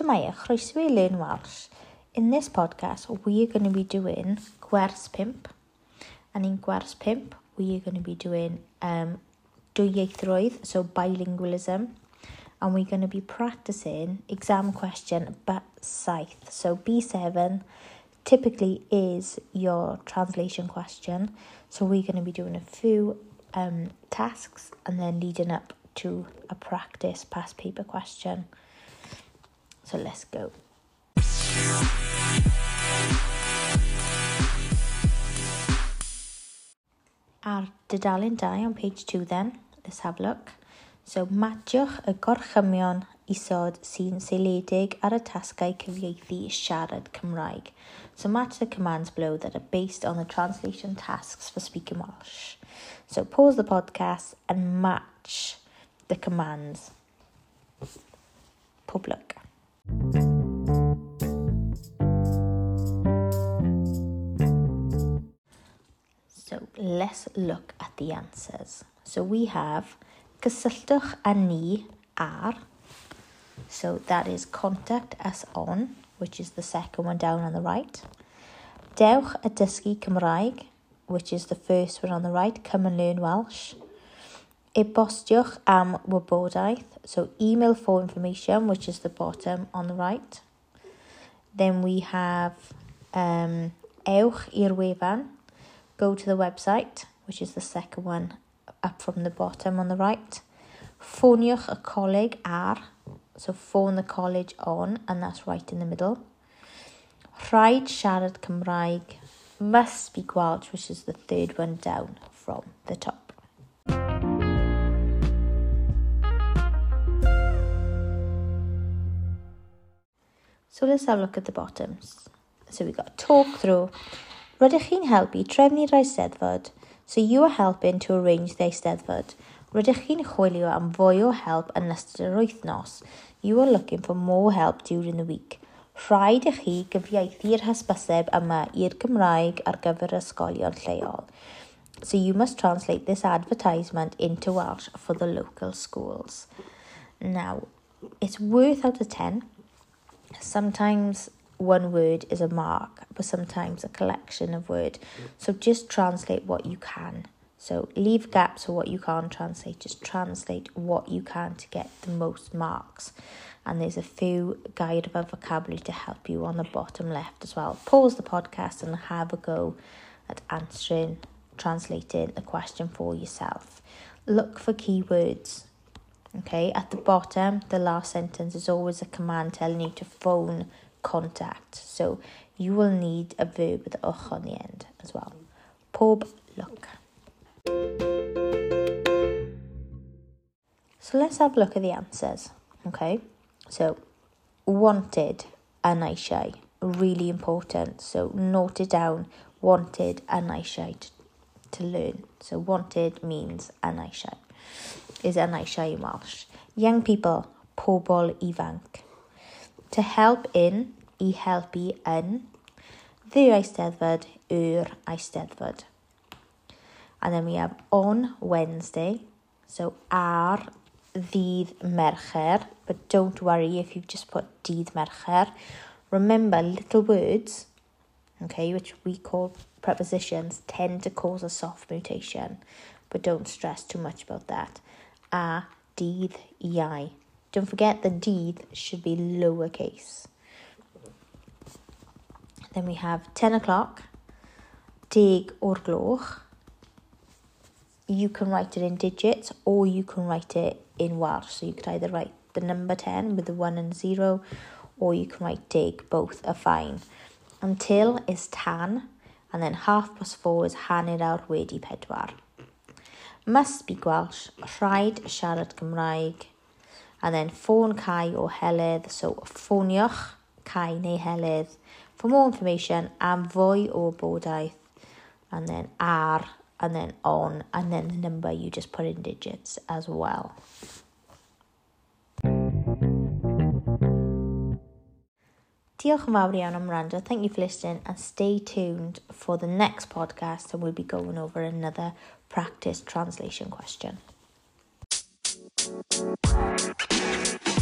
Shemaya, e. chroeso i Learn Welsh. In this podcast, we are going to be doing gwers pimp. And in gwers pimp, we are going to be doing um, dwyieithrwydd, so bilingualism. And we're going to be practicing exam question but saith. So B7 typically is your translation question. So we're going to be doing a few um, tasks and then leading up to a practice past paper question. So let's go. Ar dudalen 2 on page 2 then, let's have a look. So matiwch y gorchymion isod sy'n seiledig ar y tasgau cyfieithu siarad Cymraeg. So match the commands below that are based on the translation tasks for speaking Welsh. So pause the podcast and match the commands. Public. let's look at the answers. So we have cysylltwch â ni ar. So that is contact us on, which is the second one down on the right. Dewch a dysgu Cymraeg, which is the first one on the right, come and learn Welsh. E-bostiwch am wybodaeth, so email for information, which is the bottom on the right. Then we have um, ewch i'r wefan, go to the website, which is the second one up from the bottom on the right. Ffoniwch y coleg ar, so phone the college on, and that's right in the middle. Rhaid siarad Cymraeg, must speak Welsh, which is the third one down from the top. So let's have a look at the bottoms. So we got talk through. Rydych chi'n helpu trefnu'r Eisteddfod, so you are helping to arrange the Eisteddfod. Rydych chi'n chwilio am fwy o help yn ystod yr wythnos, you are looking for more help during the week. Rhaid i chi gyfieithu'r hysbyseb yma i'r Gymraeg ar gyfer ysgolion lleol. So you must translate this advertisement into Welsh for the local schools. Now, it's worth out of 10. Sometimes one word is a mark, but sometimes a collection of words. So just translate what you can. So leave gaps for what you can't translate. Just translate what you can to get the most marks. And there's a few guide of vocabulary to help you on the bottom left as well. Pause the podcast and have a go at answering, translating the question for yourself. Look for keywords Okay, at the bottom, the last sentence is always a command telling you to phone contact. So you will need a verb with ch on the end as well. Pob look. So let's have a look at the answers. Okay, so wanted and eisiau, really important. So note it down, wanted and eisiau to, to learn. So wanted means and eisiau is yn eisiau in Welsh. Young people, pobl ifanc. To help in, i helpu yn. The eisteddfod, yw'r eisteddfod. And then we have on Wednesday, so ar ddydd Mercher, but don't worry if you've just put dydd Mercher. Remember, little words, okay, which we call prepositions, tend to cause a soft mutation, but don't stress too much about that a dydd iau. Don't forget the deed should be lowercase. Then we have 10 o'clock, dig or gloch. You can write it in digits or you can write it in Welsh. So you could either write the number 10 with the 1 and 0 or you can write dig, both are fine. Until is tan and then half plus 4 is hanner awr wedi pedwar. Must be Welsh, rhaid siarad Cymraeg, and then ffôn Cai o Helydd, so ffoniwch Cai neu Helydd. For more information am fwy o bodaeth, and then ar, and then on, and then the number you just put in digits as well. Diolch yn fawr iawn am rando. Thank you for listening and stay tuned for the next podcast and we'll be going over another practice translation question. Sous-titrage Société